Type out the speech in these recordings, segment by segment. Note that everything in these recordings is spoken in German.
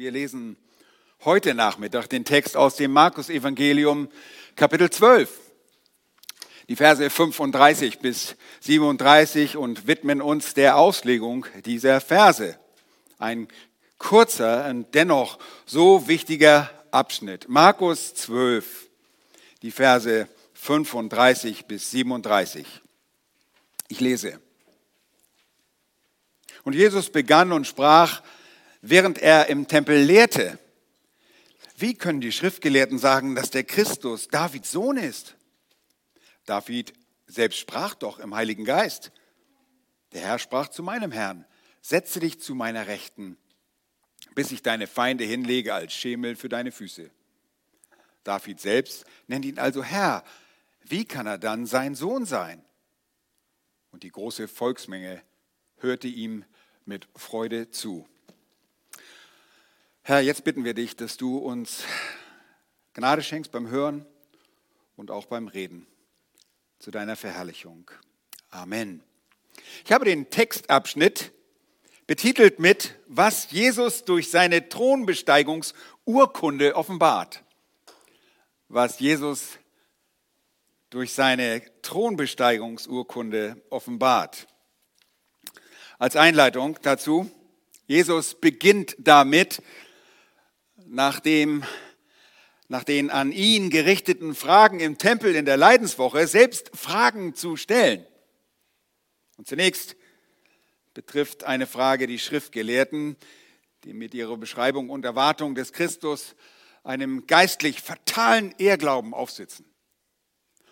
Wir lesen heute Nachmittag den Text aus dem Markus-Evangelium, Kapitel 12, die Verse 35 bis 37 und widmen uns der Auslegung dieser Verse. Ein kurzer und dennoch so wichtiger Abschnitt. Markus 12, die Verse 35 bis 37. Ich lese. Und Jesus begann und sprach, während er im Tempel lehrte, wie können die Schriftgelehrten sagen, dass der Christus Davids Sohn ist? David selbst sprach doch im Heiligen Geist. Der Herr sprach zu meinem Herrn, setze dich zu meiner Rechten, bis ich deine Feinde hinlege als Schemel für deine Füße. David selbst nennt ihn also Herr. Wie kann er dann sein Sohn sein? Und die große Volksmenge hörte ihm mit Freude zu. Herr, jetzt bitten wir dich, dass du uns Gnade schenkst beim Hören und auch beim Reden zu deiner Verherrlichung. Amen. Ich habe den Textabschnitt betitelt mit, was Jesus durch seine Thronbesteigungsurkunde offenbart. Was Jesus durch seine Thronbesteigungsurkunde offenbart. Als Einleitung dazu, Jesus beginnt damit, nach, dem, nach den an ihn gerichteten Fragen im Tempel in der Leidenswoche selbst Fragen zu stellen. Und zunächst betrifft eine Frage die Schriftgelehrten, die mit ihrer Beschreibung und Erwartung des Christus einem geistlich fatalen Ehrglauben aufsitzen.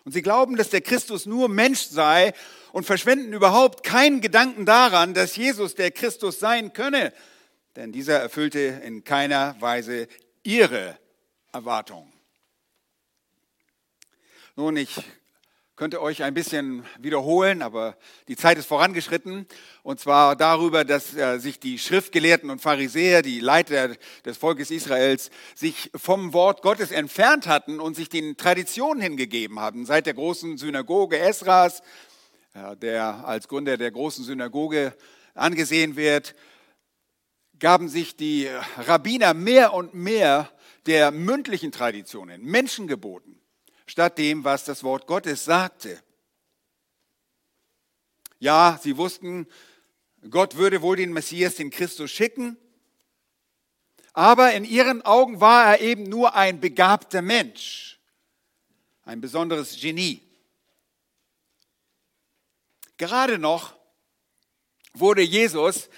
Und sie glauben, dass der Christus nur Mensch sei und verschwenden überhaupt keinen Gedanken daran, dass Jesus der Christus sein könne, denn dieser erfüllte in keiner Weise ihre Erwartungen. Nun, ich könnte euch ein bisschen wiederholen, aber die Zeit ist vorangeschritten. Und zwar darüber, dass äh, sich die Schriftgelehrten und Pharisäer, die Leiter des Volkes Israels, sich vom Wort Gottes entfernt hatten und sich den Traditionen hingegeben hatten. Seit der großen Synagoge Esras, äh, der als Gründer der großen Synagoge angesehen wird, gaben sich die Rabbiner mehr und mehr der mündlichen Traditionen, Menschengeboten statt dem, was das Wort Gottes sagte. Ja, sie wussten, Gott würde wohl den Messias, den Christus schicken, aber in ihren Augen war er eben nur ein begabter Mensch, ein besonderes Genie. Gerade noch wurde Jesus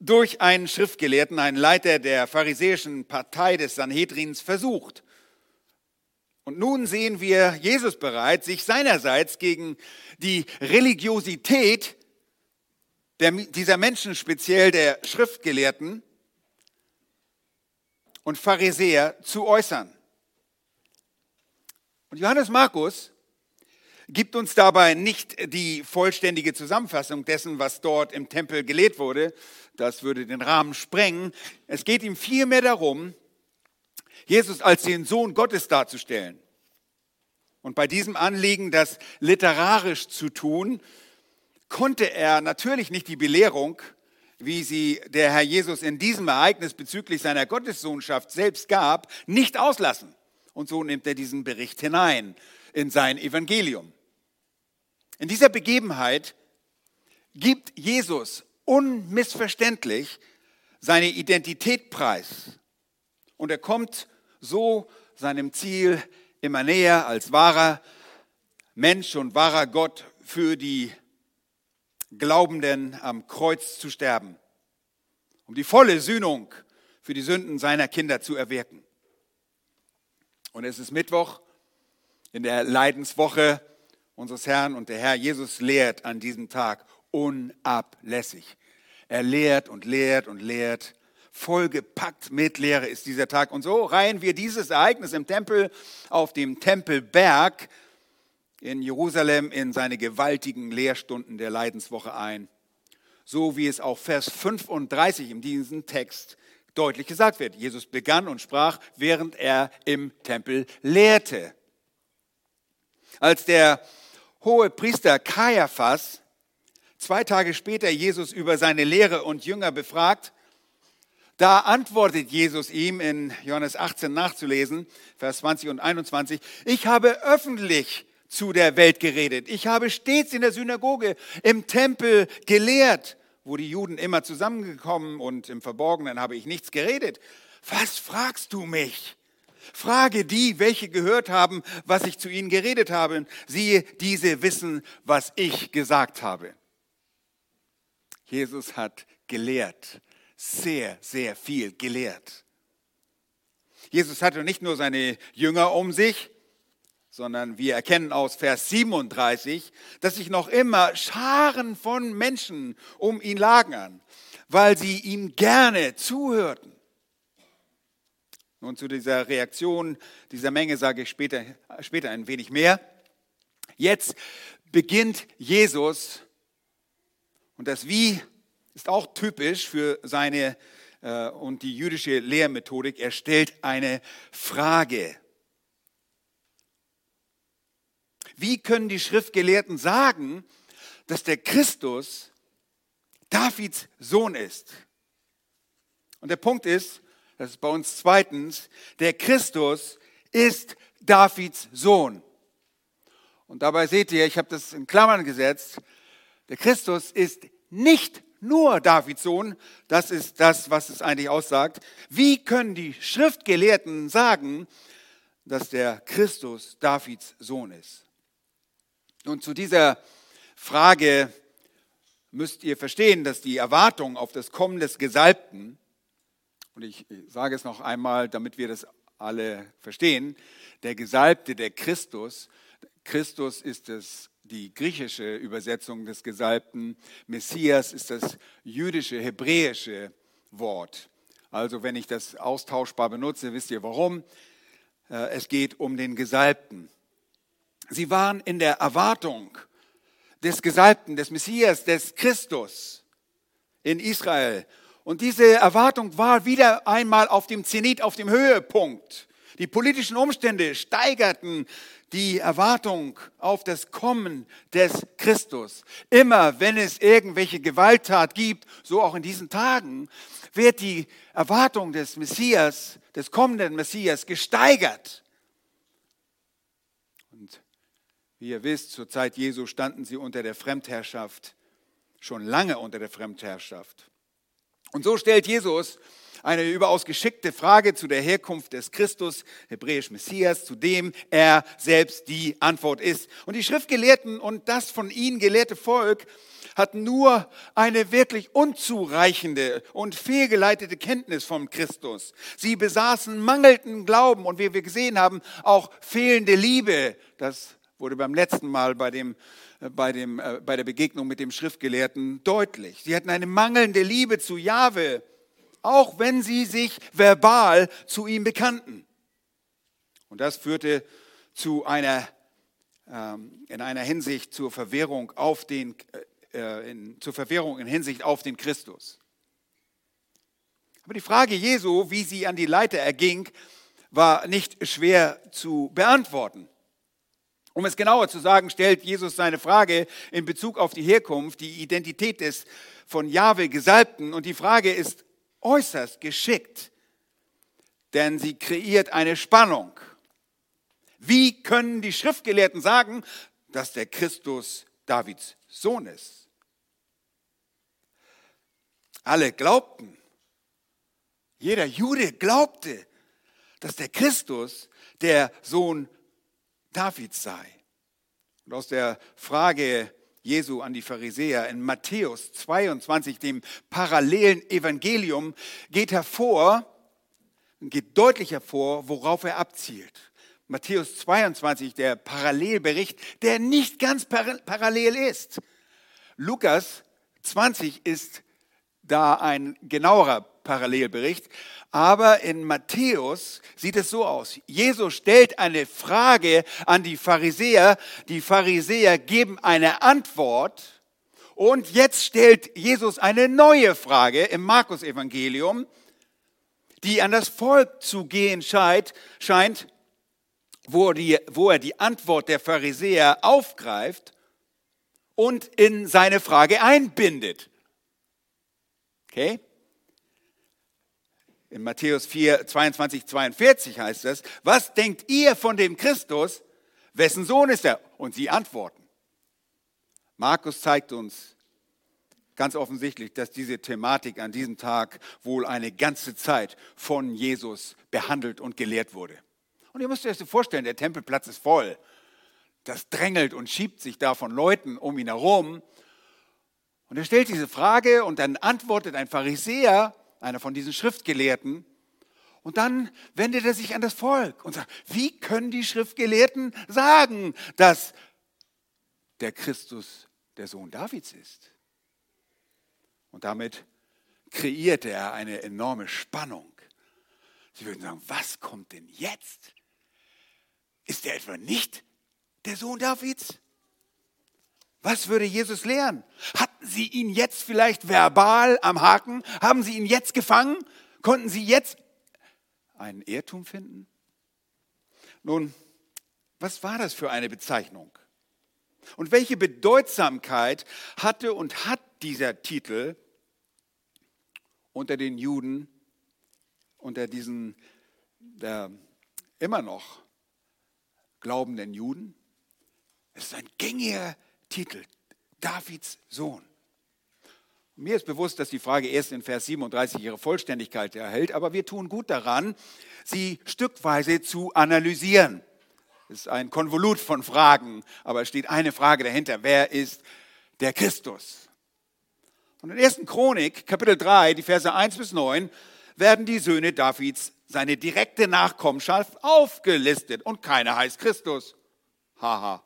durch einen Schriftgelehrten, einen Leiter der pharisäischen Partei des Sanhedrins versucht. Und nun sehen wir Jesus bereit, sich seinerseits gegen die Religiosität der, dieser Menschen, speziell der Schriftgelehrten und Pharisäer, zu äußern. Und Johannes Markus gibt uns dabei nicht die vollständige Zusammenfassung dessen, was dort im Tempel gelehrt wurde. Das würde den Rahmen sprengen. Es geht ihm vielmehr darum, Jesus als den Sohn Gottes darzustellen. Und bei diesem Anliegen, das literarisch zu tun, konnte er natürlich nicht die Belehrung, wie sie der Herr Jesus in diesem Ereignis bezüglich seiner Gottessohnschaft selbst gab, nicht auslassen. Und so nimmt er diesen Bericht hinein in sein Evangelium. In dieser Begebenheit gibt Jesus unmissverständlich seine Identität preis. Und er kommt so seinem Ziel immer näher als wahrer Mensch und wahrer Gott für die Glaubenden am Kreuz zu sterben, um die volle Sühnung für die Sünden seiner Kinder zu erwirken. Und es ist Mittwoch in der Leidenswoche unseres Herrn und der Herr Jesus lehrt an diesem Tag unablässig. Er lehrt und lehrt und lehrt vollgepackt mit Lehre ist dieser Tag. Und so reihen wir dieses Ereignis im Tempel auf dem Tempelberg in Jerusalem in seine gewaltigen Lehrstunden der Leidenswoche ein. So wie es auch Vers 35 in diesem Text deutlich gesagt wird. Jesus begann und sprach, während er im Tempel lehrte. Als der hohe Priester Kaiaphas zwei Tage später Jesus über seine Lehre und Jünger befragt, Da antwortet Jesus ihm in Johannes 18 nachzulesen, Vers 20 und 21, ich habe öffentlich zu der Welt geredet. Ich habe stets in der Synagoge, im Tempel gelehrt, wo die Juden immer zusammengekommen und im Verborgenen habe ich nichts geredet. Was fragst du mich? Frage die, welche gehört haben, was ich zu ihnen geredet habe. Siehe, diese wissen, was ich gesagt habe. Jesus hat gelehrt, sehr, sehr viel gelehrt. Jesus hatte nicht nur seine Jünger um sich, sondern wir erkennen aus Vers 37, dass sich noch immer Scharen von Menschen um ihn lagern, weil sie ihm gerne zuhörten. Nun zu dieser Reaktion dieser Menge sage ich später, später ein wenig mehr. Jetzt beginnt Jesus, und das Wie ist auch typisch für seine äh, und die jüdische Lehrmethodik. Er stellt eine Frage. Wie können die Schriftgelehrten sagen, dass der Christus Davids Sohn ist? Und der Punkt ist, das ist bei uns zweitens, der Christus ist Davids Sohn. Und dabei seht ihr, ich habe das in Klammern gesetzt, der Christus ist nicht nur Davids Sohn, das ist das, was es eigentlich aussagt. Wie können die Schriftgelehrten sagen, dass der Christus Davids Sohn ist? Nun, zu dieser Frage müsst ihr verstehen, dass die Erwartung auf das Kommen des Gesalbten und ich sage es noch einmal, damit wir das alle verstehen, der Gesalbte, der Christus, Christus ist es, die griechische Übersetzung des Gesalbten, Messias ist das jüdische, hebräische Wort. Also wenn ich das austauschbar benutze, wisst ihr warum. Äh, es geht um den Gesalbten. Sie waren in der Erwartung des Gesalbten, des Messias, des Christus in Israel. Und diese Erwartung war wieder einmal auf dem Zenit, auf dem Höhepunkt. Die politischen Umstände steigerten die Erwartung auf das Kommen des Christus. Immer wenn es irgendwelche Gewalttat gibt, so auch in diesen Tagen, wird die Erwartung des Messias, des kommenden Messias gesteigert. Und wie ihr wisst, zur Zeit Jesu standen sie unter der Fremdherrschaft, schon lange unter der Fremdherrschaft. Und so stellt Jesus eine überaus geschickte Frage zu der Herkunft des Christus, hebräisch Messias, zu dem er selbst die Antwort ist. Und die Schriftgelehrten und das von ihnen gelehrte Volk hatten nur eine wirklich unzureichende und fehlgeleitete Kenntnis vom Christus. Sie besaßen mangelnden Glauben und wie wir gesehen haben, auch fehlende Liebe. Das wurde beim letzten Mal bei dem bei, dem, äh, bei der Begegnung mit dem Schriftgelehrten deutlich. Sie hatten eine mangelnde Liebe zu Jahwe, auch wenn sie sich verbal zu ihm bekannten. Und das führte zu einer, ähm, in einer Hinsicht zur Verwirrung auf den, äh, äh, in, zur Verwirrung in Hinsicht auf den Christus. Aber die Frage Jesu, wie sie an die Leiter erging, war nicht schwer zu beantworten. Um es genauer zu sagen, stellt Jesus seine Frage in Bezug auf die Herkunft, die Identität des von Jahwe Gesalbten. Und die Frage ist äußerst geschickt, denn sie kreiert eine Spannung. Wie können die Schriftgelehrten sagen, dass der Christus Davids Sohn ist? Alle glaubten, jeder Jude glaubte, dass der Christus der Sohn Davids sei. Und aus der Frage Jesu an die Pharisäer in Matthäus 22, dem parallelen Evangelium, geht hervor, geht deutlich hervor, worauf er abzielt. Matthäus 22, der Parallelbericht, der nicht ganz parallel ist. Lukas 20 ist da ein genauerer Parallelbericht. Aber in Matthäus sieht es so aus. Jesus stellt eine Frage an die Pharisäer. Die Pharisäer geben eine Antwort. Und jetzt stellt Jesus eine neue Frage im Markus-Evangelium, die an das Volk zu gehen scheint, wo, die, wo er die Antwort der Pharisäer aufgreift und in seine Frage einbindet. Okay? In Matthäus 4, 22, 42 heißt es, was denkt ihr von dem Christus? Wessen Sohn ist er? Und sie antworten. Markus zeigt uns ganz offensichtlich, dass diese Thematik an diesem Tag wohl eine ganze Zeit von Jesus behandelt und gelehrt wurde. Und ihr müsst euch das vorstellen, der Tempelplatz ist voll. Das drängelt und schiebt sich da von Leuten um ihn herum. Und er stellt diese Frage und dann antwortet ein Pharisäer, einer von diesen Schriftgelehrten, und dann wendet er sich an das Volk und sagt, wie können die Schriftgelehrten sagen, dass der Christus der Sohn Davids ist? Und damit kreiert er eine enorme Spannung. Sie würden sagen, was kommt denn jetzt? Ist er etwa nicht der Sohn Davids? Was würde Jesus lehren? Hatten Sie ihn jetzt vielleicht verbal am Haken? Haben Sie ihn jetzt gefangen? Konnten Sie jetzt einen Irrtum finden? Nun, was war das für eine Bezeichnung? Und welche Bedeutsamkeit hatte und hat dieser Titel unter den Juden, unter diesen der immer noch glaubenden Juden? Es ist ein gängiger Titel, Davids Sohn. Mir ist bewusst, dass die Frage erst in Vers 37 ihre Vollständigkeit erhält, aber wir tun gut daran, sie stückweise zu analysieren. Es ist ein Konvolut von Fragen, aber es steht eine Frage dahinter. Wer ist der Christus? Und in 1. Chronik, Kapitel 3, die Verse 1 bis 9, werden die Söhne Davids, seine direkte Nachkommenschaft, aufgelistet. Und keiner heißt Christus. Haha.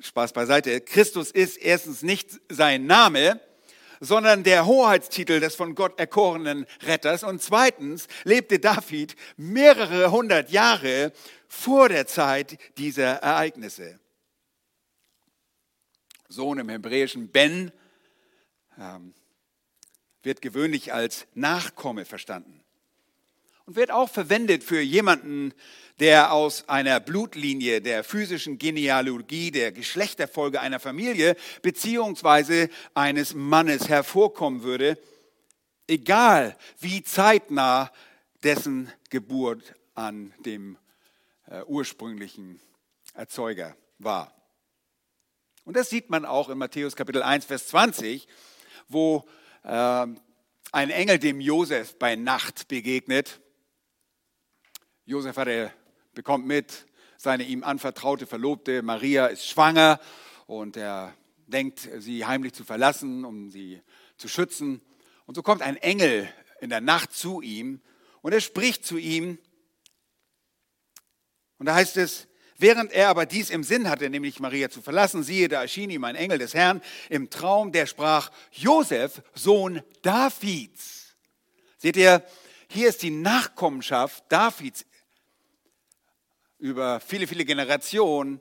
Spaß beiseite. Christus ist erstens nicht sein Name, sondern der Hoheitstitel des von Gott erkorenen Retters. Und zweitens lebte David mehrere hundert Jahre vor der Zeit dieser Ereignisse. Sohn im Hebräischen Ben ähm, wird gewöhnlich als Nachkomme verstanden und wird auch verwendet für jemanden, der aus einer Blutlinie der physischen Genealogie, der Geschlechterfolge einer Familie beziehungsweise eines Mannes hervorkommen würde, egal wie zeitnah dessen Geburt an dem äh, ursprünglichen Erzeuger war. Und das sieht man auch in Matthäus Kapitel 1, Vers 20, wo äh, ein Engel dem Josef bei Nacht begegnet. Josef hatte bekommt mit, seine ihm anvertraute Verlobte Maria ist schwanger und er denkt, sie heimlich zu verlassen, um sie zu schützen. Und so kommt ein Engel in der Nacht zu ihm und er spricht zu ihm. Und da heißt es, während er aber dies im Sinn hatte, nämlich Maria zu verlassen, siehe, da erschien ihm ein Engel des Herrn im Traum, der sprach, Josef, Sohn Davids. Seht ihr, hier ist die Nachkommenschaft Davids über viele, viele Generationen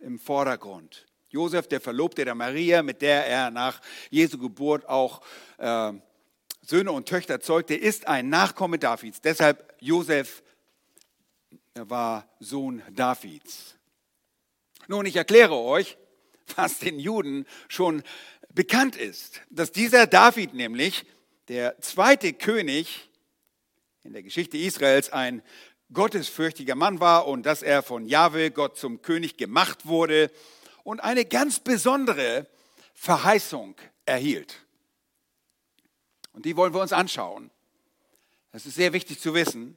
im Vordergrund. Josef, der Verlobte der Maria, mit der er nach Jesu Geburt auch äh, Söhne und Töchter zeugte, ist ein Nachkomme Davids. Deshalb Josef war Sohn Davids. Nun, ich erkläre euch, was den Juden schon bekannt ist, dass dieser David nämlich der zweite König in der Geschichte Israels ein gottesfürchtiger Mann war und dass er von Jahwe Gott zum König gemacht wurde und eine ganz besondere Verheißung erhielt. Und die wollen wir uns anschauen. Das ist sehr wichtig zu wissen.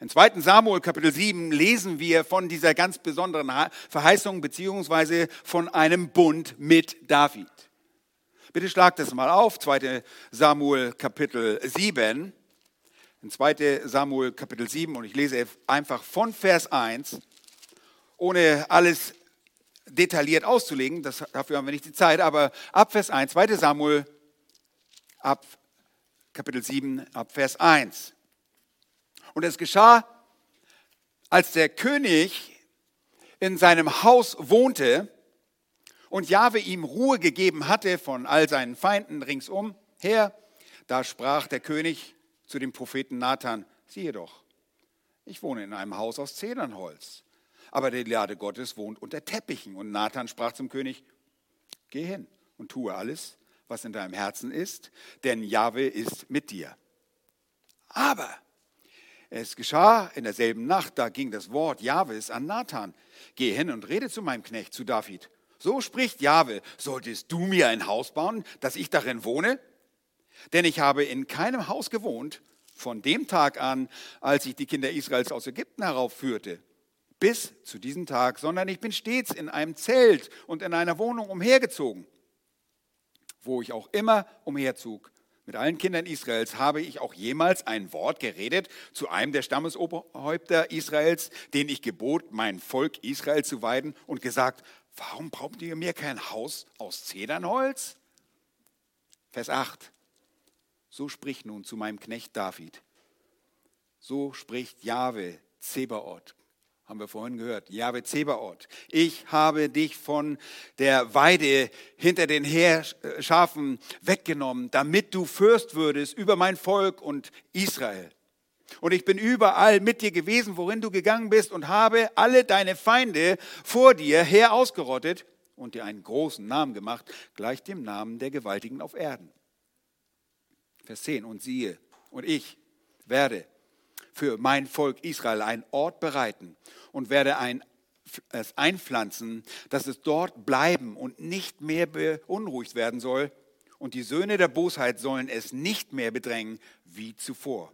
In 2. Samuel Kapitel 7 lesen wir von dieser ganz besonderen Verheißung beziehungsweise von einem Bund mit David. Bitte schlagt das mal auf, 2. Samuel Kapitel 7 in 2 Samuel Kapitel 7 und ich lese einfach von Vers 1, ohne alles detailliert auszulegen, das, dafür haben wir nicht die Zeit, aber ab Vers 1, 2 Samuel ab Kapitel 7, ab Vers 1. Und es geschah, als der König in seinem Haus wohnte und Jahwe ihm Ruhe gegeben hatte von all seinen Feinden ringsum her, da sprach der König, zu dem Propheten Nathan, siehe doch, ich wohne in einem Haus aus Zedernholz, aber der Lade Gottes wohnt unter Teppichen. Und Nathan sprach zum König, geh hin und tue alles, was in deinem Herzen ist, denn Jahwe ist mit dir. Aber es geschah in derselben Nacht, da ging das Wort Jahwes an Nathan. Geh hin und rede zu meinem Knecht, zu David. So spricht Jahwe, solltest du mir ein Haus bauen, dass ich darin wohne? Denn ich habe in keinem Haus gewohnt, von dem Tag an, als ich die Kinder Israels aus Ägypten heraufführte, bis zu diesem Tag, sondern ich bin stets in einem Zelt und in einer Wohnung umhergezogen. Wo ich auch immer umherzog, mit allen Kindern Israels habe ich auch jemals ein Wort geredet zu einem der Stammesoberhäupter Israels, den ich gebot, mein Volk Israel zu weiden und gesagt, warum braucht ihr mir kein Haus aus Zedernholz? Vers 8. So spricht nun zu meinem Knecht David. So spricht Jahwe Zebaoth, haben wir vorhin gehört, Jahwe Zebaoth. Ich habe dich von der Weide hinter den Heerschafen weggenommen, damit du Fürst würdest über mein Volk und Israel. Und ich bin überall mit dir gewesen, worin du gegangen bist, und habe alle deine Feinde vor dir her ausgerottet und dir einen großen Namen gemacht, gleich dem Namen der Gewaltigen auf Erden. Vers 10, und siehe, und ich werde für mein Volk Israel einen Ort bereiten und werde ein, es einpflanzen, dass es dort bleiben und nicht mehr beunruhigt werden soll. Und die Söhne der Bosheit sollen es nicht mehr bedrängen wie zuvor.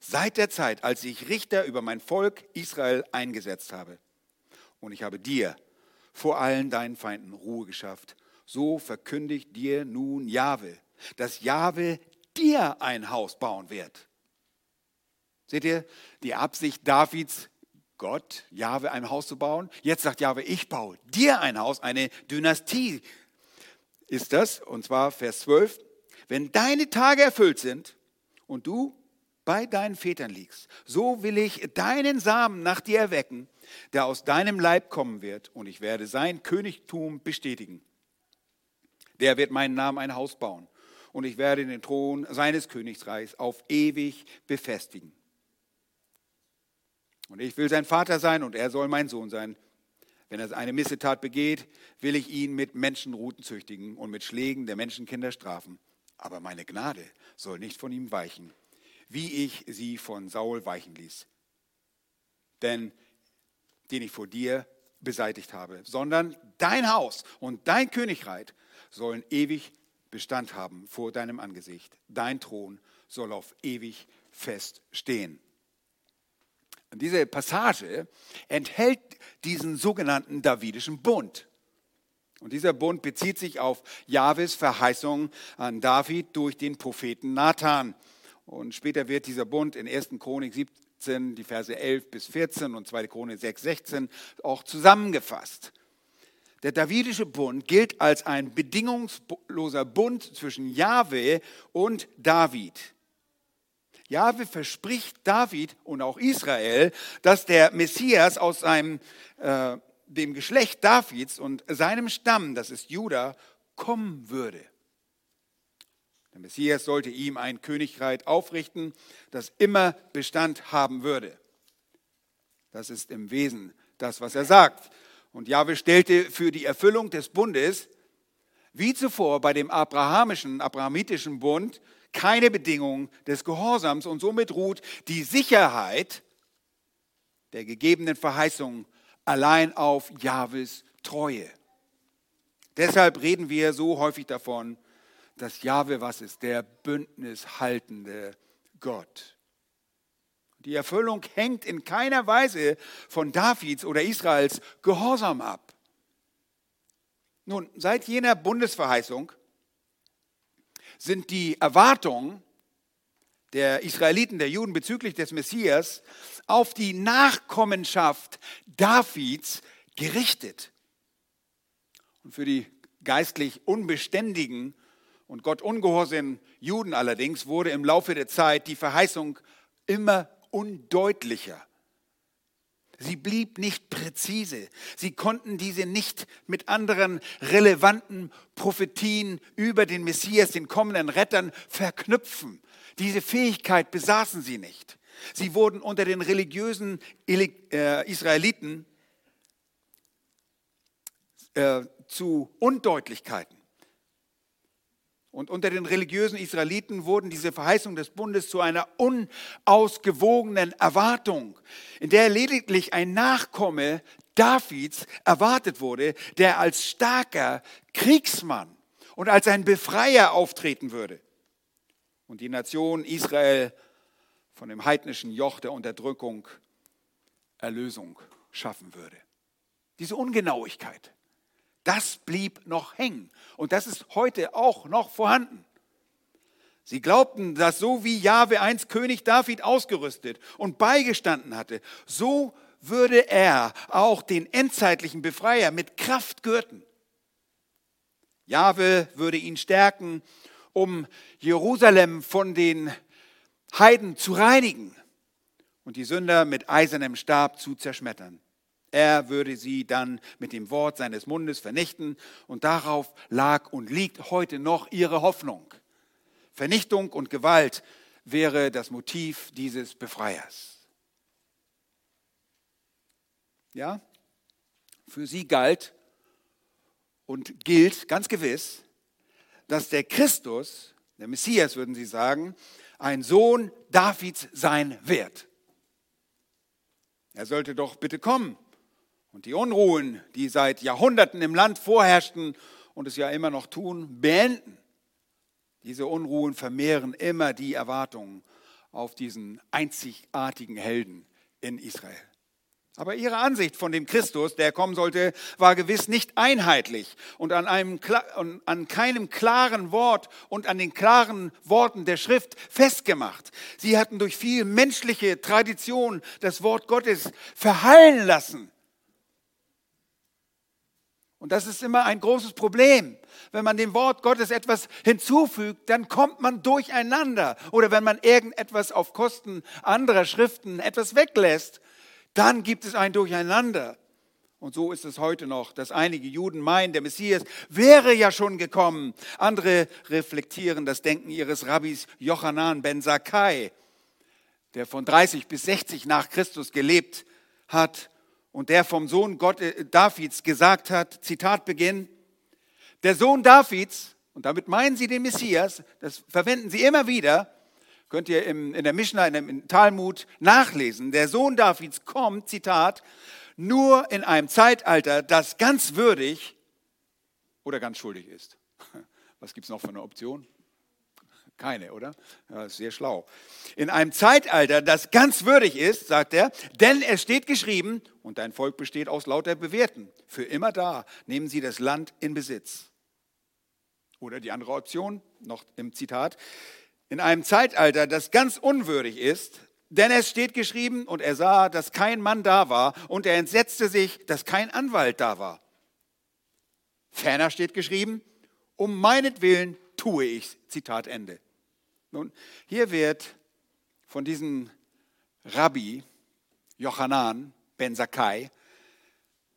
Seit der Zeit, als ich Richter über mein Volk Israel eingesetzt habe. Und ich habe dir vor allen deinen Feinden Ruhe geschafft. So verkündigt dir nun Jahwe, dass Jahwe dir ein Haus bauen wird. Seht ihr die Absicht Davids, Gott, Jahwe, ein Haus zu bauen? Jetzt sagt Jahwe, ich baue dir ein Haus, eine Dynastie ist das, und zwar Vers 12. Wenn deine Tage erfüllt sind und du bei deinen Vätern liegst, so will ich deinen Samen nach dir erwecken, der aus deinem Leib kommen wird, und ich werde sein Königtum bestätigen. Der wird meinen Namen ein Haus bauen, und ich werde den Thron seines Königreichs auf ewig befestigen. Und ich will sein Vater sein und er soll mein Sohn sein. Wenn er eine Missetat begeht, will ich ihn mit Menschenruten züchtigen und mit Schlägen der Menschenkinder strafen. Aber meine Gnade soll nicht von ihm weichen, wie ich sie von Saul weichen ließ. Denn den ich vor dir beseitigt habe, sondern dein Haus und dein Königreich sollen ewig Bestand haben vor deinem Angesicht. Dein Thron soll auf ewig fest stehen. Und diese Passage enthält diesen sogenannten Davidischen Bund. Und dieser Bund bezieht sich auf Jahwes Verheißung an David durch den Propheten Nathan. Und später wird dieser Bund in 1. Chronik 17, die Verse 11 bis 14 und 2. Chronik 6, 16 auch zusammengefasst. Der Davidische Bund gilt als ein bedingungsloser Bund zwischen Jahwe und David. Jahwe verspricht David und auch Israel, dass der Messias aus seinem, äh, dem Geschlecht Davids und seinem Stamm, das ist Juda, kommen würde. Der Messias sollte ihm ein Königreich aufrichten, das immer Bestand haben würde. Das ist im Wesen das, was er sagt. Und Jahwe stellte für die Erfüllung des Bundes, wie zuvor bei dem abrahamischen, abrahamitischen Bund, keine Bedingung des Gehorsams und somit ruht die Sicherheit der gegebenen Verheißung allein auf Jahwes Treue. Deshalb reden wir so häufig davon, dass Jahwe was ist, der bündnishaltende Gott. Die Erfüllung hängt in keiner Weise von Davids oder Israels Gehorsam ab. Nun, seit jener Bundesverheißung sind die Erwartungen der Israeliten, der Juden bezüglich des Messias auf die Nachkommenschaft Davids gerichtet. Und für die geistlich unbeständigen und Gott ungehorsamen Juden allerdings wurde im Laufe der Zeit die Verheißung immer undeutlicher. Sie blieb nicht präzise. Sie konnten diese nicht mit anderen relevanten Prophetien über den Messias, den kommenden Rettern, verknüpfen. Diese Fähigkeit besaßen sie nicht. Sie wurden unter den religiösen äh, Israeliten äh, zu Undeutlichkeiten. Und unter den religiösen Israeliten wurden diese Verheißungen des Bundes zu einer unausgewogenen Erwartung, in der lediglich ein Nachkomme Davids erwartet wurde, der als starker Kriegsmann und als ein Befreier auftreten würde und die Nation Israel von dem heidnischen Joch der Unterdrückung Erlösung schaffen würde. Diese Ungenauigkeit, das blieb noch hängen und das ist heute auch noch vorhanden. Sie glaubten, dass so wie Jahwe einst König David ausgerüstet und beigestanden hatte, so würde er auch den endzeitlichen Befreier mit Kraft gürten. Jahwe würde ihn stärken, um Jerusalem von den Heiden zu reinigen und die Sünder mit eisernem Stab zu zerschmettern. Er würde sie dann mit dem Wort seines Mundes vernichten und darauf lag und liegt heute noch ihre Hoffnung. Vernichtung und Gewalt wäre das Motiv dieses Befreiers. Ja, für sie galt und gilt ganz gewiss, dass der Christus, der Messias würden sie sagen, ein Sohn Davids sein wird. Er sollte doch bitte kommen und die Unruhen, die seit Jahrhunderten im Land vorherrschten und es ja immer noch tun, beenden. Diese Unruhen vermehren immer die Erwartungen auf diesen einzigartigen Helden in Israel. Aber ihre Ansicht von dem Christus, der kommen sollte, war gewiss nicht einheitlich und an, einem, an keinem klaren Wort und an den klaren Worten der Schrift festgemacht. Sie hatten durch viel menschliche Tradition das Wort Gottes verhallen lassen. Und das ist immer ein großes Problem. Wenn man dem Wort Gottes etwas hinzufügt, dann kommt man durcheinander. Oder wenn man irgendetwas auf Kosten anderer Schriften etwas weglässt, dann gibt es ein Durcheinander. Und so ist es heute noch, dass einige Juden meinen, der Messias wäre ja schon gekommen. Andere reflektieren das Denken ihres Rabbis Jochanan ben Zakkai, der von 30 bis 60 nach Christus gelebt hat und der vom Sohn Gott, äh, Davids gesagt hat, Zitat Beginn, der Sohn Davids, und damit meinen sie den Messias, das verwenden sie immer wieder, Könnt ihr im, in der Mishnah, in dem Talmud nachlesen. Der Sohn Davids kommt, Zitat, nur in einem Zeitalter, das ganz würdig oder ganz schuldig ist. Was gibt es noch für eine Option? Keine, oder? Ja, sehr schlau. In einem Zeitalter, das ganz würdig ist, sagt er, denn es steht geschrieben, und dein Volk besteht aus lauter Bewährten. Für immer da nehmen sie das Land in Besitz. Oder die andere Option, noch im Zitat, in einem Zeitalter, das ganz unwürdig ist, denn es steht geschrieben, und er sah, dass kein Mann da war, und er entsetzte sich, dass kein Anwalt da war. Ferner steht geschrieben, um meinetwillen tue ich's. Zitat Ende. Nun, hier wird von diesem Rabbi Jochanan ben Sakai,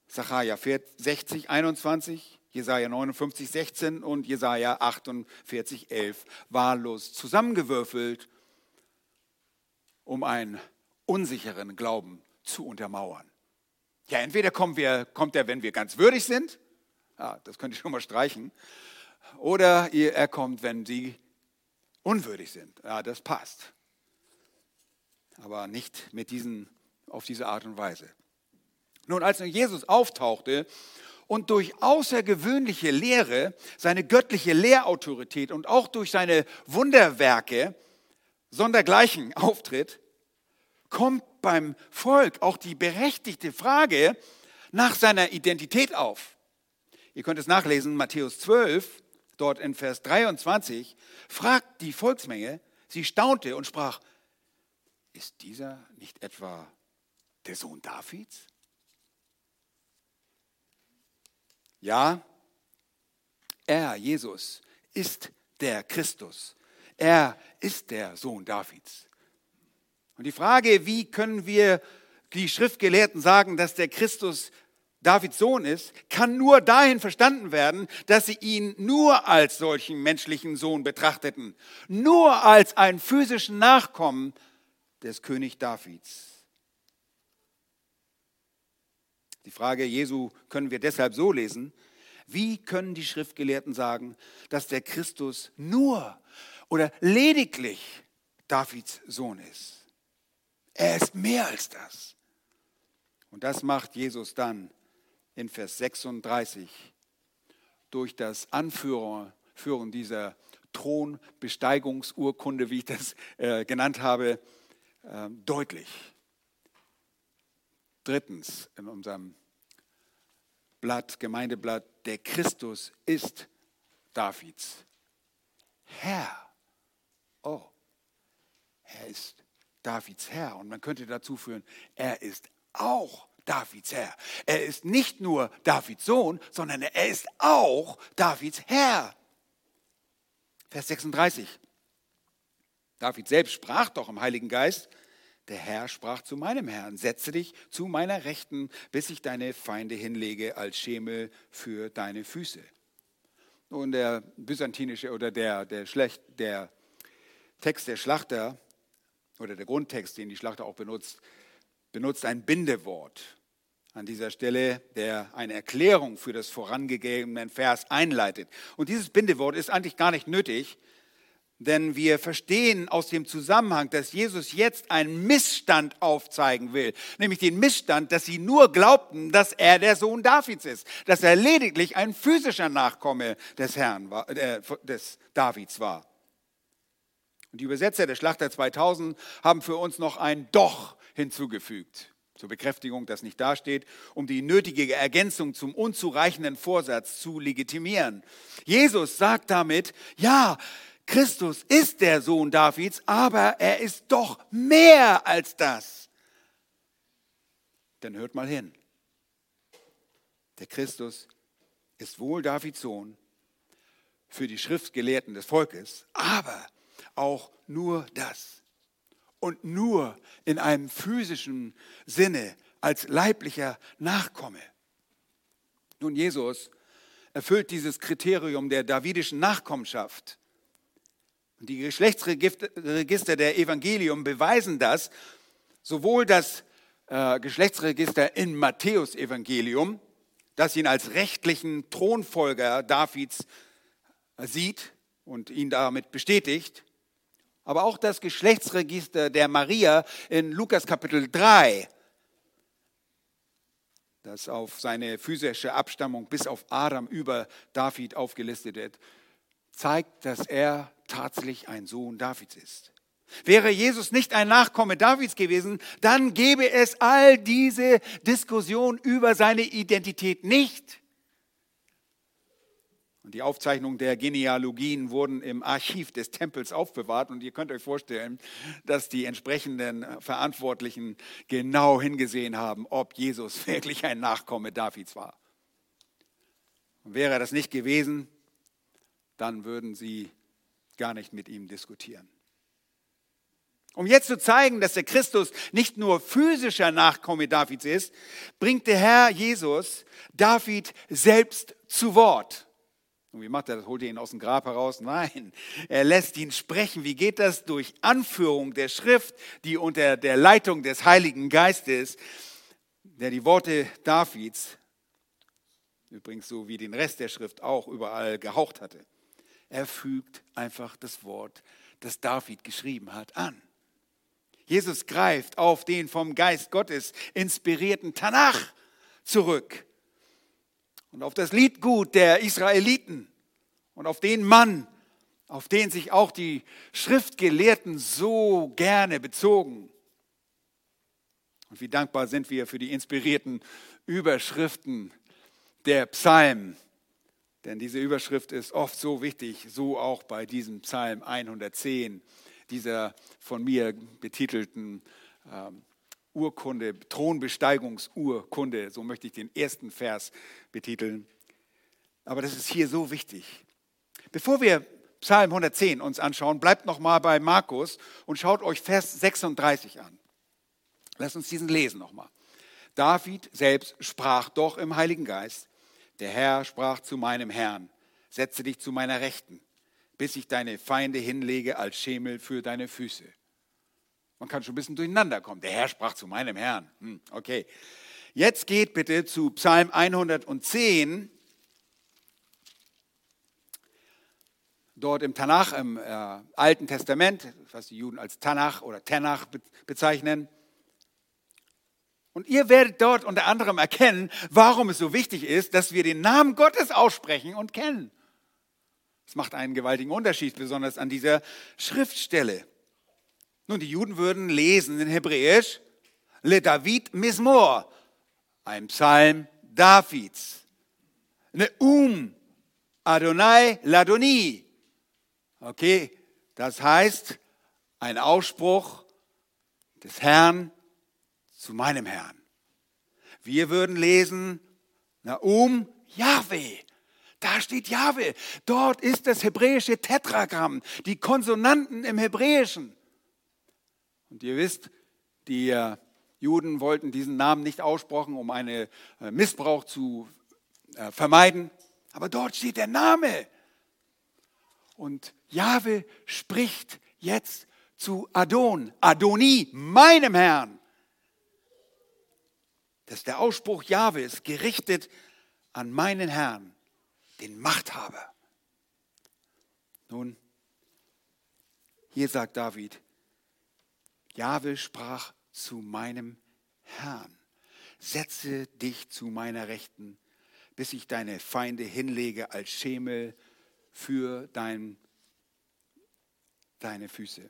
Sacharja 60, 21, Jesaja 59, 16 und Jesaja 48, 11 wahllos zusammengewürfelt, um einen unsicheren Glauben zu untermauern. Ja, entweder kommt, wir, kommt er, wenn wir ganz würdig sind, ja, das könnt ihr schon mal streichen, oder er kommt, wenn sie unwürdig sind. Ja, das passt. Aber nicht mit diesen, auf diese Art und Weise. Nun, als Jesus auftauchte und durch außergewöhnliche Lehre, seine göttliche Lehrautorität und auch durch seine Wunderwerke sondergleichen auftritt, kommt beim Volk auch die berechtigte Frage nach seiner Identität auf. Ihr könnt es nachlesen, Matthäus 12, dort in Vers 23, fragt die Volksmenge, sie staunte und sprach, ist dieser nicht etwa der Sohn Davids? Ja, er, Jesus, ist der Christus. Er ist der Sohn Davids. Und die Frage, wie können wir die Schriftgelehrten sagen, dass der Christus Davids Sohn ist, kann nur dahin verstanden werden, dass sie ihn nur als solchen menschlichen Sohn betrachteten, nur als einen physischen Nachkommen des König Davids. Die Frage Jesu können wir deshalb so lesen, Wie können die Schriftgelehrten sagen, dass der Christus nur oder lediglich Davids Sohn ist? Er ist mehr als das. Und das macht Jesus dann in Vers 36 durch das Anführen dieser Thronbesteigungsurkunde, wie ich das äh, genannt habe, äh, deutlich. Drittens in unserem Blatt, Gemeindeblatt, der Christus ist Davids Herr. Oh, er ist Davids Herr. Und man könnte dazu führen, er ist auch Davids Herr. Er ist nicht nur Davids Sohn, sondern er ist auch Davids Herr. Vers 36. David selbst sprach doch im Heiligen Geist, der Herr sprach zu meinem Herrn, setze dich zu meiner Rechten, bis ich deine Feinde hinlege als Schemel für deine Füße. Nun, der byzantinische oder der, der, Schlecht, der Text der Schlachter oder der Grundtext, den die Schlachter auch benutzt, benutzt ein Bindewort an dieser Stelle, der eine Erklärung für das vorangegebene Vers einleitet. Und dieses Bindewort ist eigentlich gar nicht nötig, denn wir verstehen aus dem Zusammenhang, dass Jesus jetzt einen Missstand aufzeigen will, nämlich den Missstand, dass sie nur glaubten, dass er der Sohn Davids ist, dass er lediglich ein physischer Nachkomme des Herrn war, äh, des Davids war. Und die Übersetzer der Schlachter 2000 haben für uns noch ein Doch hinzugefügt zur Bekräftigung, dass nicht dasteht, um die nötige Ergänzung zum unzureichenden Vorsatz zu legitimieren. Jesus sagt damit, ja, Christus ist der Sohn Davids, aber er ist doch mehr als das. Dann hört mal hin. Der Christus ist wohl Davids Sohn für die Schriftgelehrten des Volkes, aber auch nur das. Und nur in einem physischen Sinne als leiblicher Nachkomme. Nun, Jesus erfüllt dieses Kriterium der davidischen Nachkommenschaft und die Geschlechtsregister der Evangelium beweisen das, sowohl das äh, Geschlechtsregister in Matthäus Evangelium, das ihn als rechtlichen Thronfolger Davids sieht und ihn damit bestätigt, aber auch das Geschlechtsregister der Maria in Lukas Kapitel 3, das auf seine physische Abstammung bis auf Adam über David aufgelistet wird, zeigt, dass er tatsächlich ein Sohn Davids ist. Wäre Jesus nicht ein Nachkomme Davids gewesen, dann gäbe es all diese Diskussion über seine Identität nicht. Und die Aufzeichnungen der Genealogien wurden im Archiv des Tempels aufbewahrt. Und ihr könnt euch vorstellen, dass die entsprechenden Verantwortlichen genau hingesehen haben, ob Jesus wirklich ein Nachkomme Davids war. Und wäre das nicht gewesen, dann würden sie gar nicht mit ihm diskutieren. Um jetzt zu zeigen, dass der Christus nicht nur physischer Nachkomme Davids ist, bringt der Herr Jesus David selbst zu Wort. Und wie macht er das? Holt er ihn aus dem Grab heraus? Nein, er lässt ihn sprechen. Wie geht das? Durch Anführung der Schrift, die unter der Leitung des Heiligen Geistes, der die Worte Davids, übrigens so wie den Rest der Schrift auch überall gehaucht hatte. Er fügt einfach das Wort, das David geschrieben hat, an. Jesus greift auf den vom Geist Gottes inspirierten Tanach zurück und auf das Liedgut der Israeliten und auf den Mann, auf den sich auch die Schriftgelehrten so gerne bezogen. Und wie dankbar sind wir für die inspirierten Überschriften der Psalmen denn diese Überschrift ist oft so wichtig, so auch bei diesem Psalm 110, dieser von mir betitelten ähm, Urkunde, Thronbesteigungsurkunde, so möchte ich den ersten Vers betiteln. Aber das ist hier so wichtig. Bevor wir Psalm 110 uns anschauen, bleibt noch mal bei Markus und schaut euch Vers 36 an. Lasst uns diesen lesen noch mal. David selbst sprach doch im Heiligen Geist, der Herr sprach zu meinem Herrn, setze dich zu meiner Rechten, bis ich deine Feinde hinlege als Schemel für deine Füße. Man kann schon ein bisschen durcheinander kommen. Der Herr sprach zu meinem Herrn. Hm, okay. Jetzt geht bitte zu Psalm 110 dort im Tanach, im äh, Alten Testament, was die Juden als Tanach oder Tenach bezeichnen. Und ihr werdet dort unter anderem erkennen, warum es so wichtig ist, dass wir den Namen Gottes aussprechen und kennen. Das macht einen gewaltigen Unterschied, besonders an dieser Schriftstelle. Nun, die Juden würden lesen in Hebräisch, Le David Mismor, ein Psalm Davids. Ne Um, Adonai Ladoni. Okay, das heißt, ein Ausspruch des Herrn zu meinem Herrn. Wir würden lesen, Naum Yahweh. Da steht Jahwe. Dort ist das hebräische Tetragramm, die Konsonanten im Hebräischen. Und ihr wisst, die äh, Juden wollten diesen Namen nicht aussprechen, um einen äh, Missbrauch zu äh, vermeiden. Aber dort steht der Name. Und Jahwe spricht jetzt zu Adon, Adoni, meinem Herrn. Das ist der Ausspruch Jahwes, gerichtet an meinen Herrn den Machthaber. Nun, hier sagt David, Jahwe sprach zu meinem Herrn, setze dich zu meiner Rechten, bis ich deine Feinde hinlege als Schemel für dein, deine Füße.